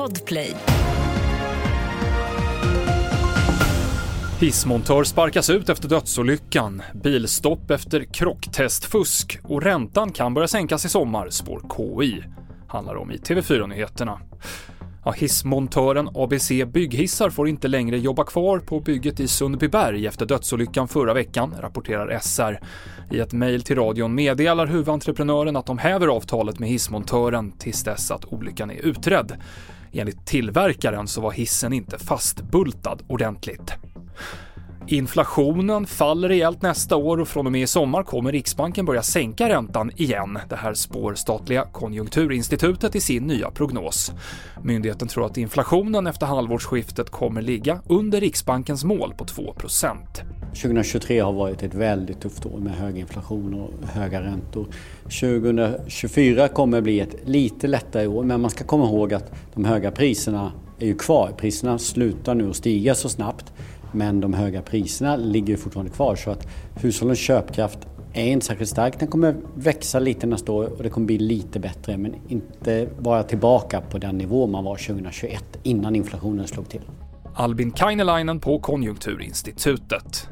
Podplay. Hissmontör sparkas ut efter dödsolyckan, bilstopp efter krocktestfusk och räntan kan börja sänkas i sommar, spår KI. Handlar om i TV4-nyheterna. Ja, hissmontören ABC Bygghissar får inte längre jobba kvar på bygget i Sundbyberg efter dödsolyckan förra veckan, rapporterar SR. I ett mejl till radion meddelar huvudentreprenören att de häver avtalet med hissmontören tills dess att olyckan är utredd. Enligt tillverkaren så var hissen inte fastbultad ordentligt. Inflationen faller rejält nästa år och från och med i sommar kommer Riksbanken börja sänka räntan igen. Det här spår statliga Konjunkturinstitutet i sin nya prognos. Myndigheten tror att inflationen efter halvårsskiftet kommer ligga under Riksbankens mål på 2% 2023 har varit ett väldigt tufft år med hög inflation och höga räntor. 2024 kommer bli ett lite lättare år men man ska komma ihåg att de höga priserna är ju kvar. Priserna slutar nu att stiga så snabbt men de höga priserna ligger fortfarande kvar så att hushållens köpkraft är inte särskilt stark. Den kommer växa lite nästa år och det kommer bli lite bättre men inte vara tillbaka på den nivå man var 2021 innan inflationen slog till. Albin Kainelainen på Konjunkturinstitutet.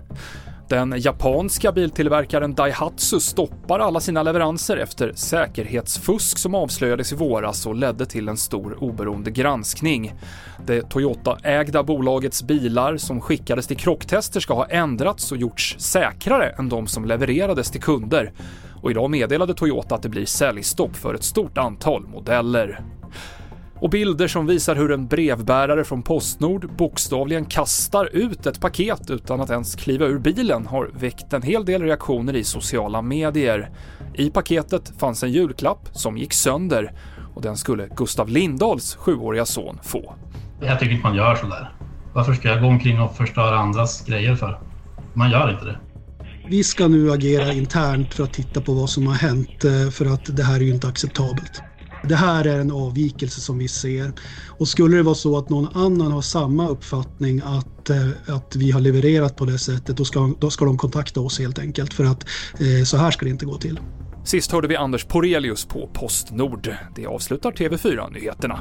Den japanska biltillverkaren Daihatsu stoppar alla sina leveranser efter säkerhetsfusk som avslöjades i våras och ledde till en stor oberoende granskning. Det Toyota-ägda bolagets bilar som skickades till krocktester ska ha ändrats och gjorts säkrare än de som levererades till kunder. Och idag meddelade Toyota att det blir säljstopp för ett stort antal modeller. Och bilder som visar hur en brevbärare från Postnord bokstavligen kastar ut ett paket utan att ens kliva ur bilen har väckt en hel del reaktioner i sociala medier. I paketet fanns en julklapp som gick sönder och den skulle Gustav Lindahls sjuåriga son få. Jag tycker inte man gör sådär. Varför ska jag gå omkring och förstöra andras grejer för? Man gör inte det. Vi ska nu agera internt för att titta på vad som har hänt eh, för att det här är ju inte acceptabelt. Det här är en avvikelse som vi ser. Och skulle det vara så att någon annan har samma uppfattning att, eh, att vi har levererat på det sättet, då ska, då ska de kontakta oss helt enkelt. För att eh, så här ska det inte gå till. Sist hörde vi Anders Porelius på Postnord. Det avslutar TV4-nyheterna.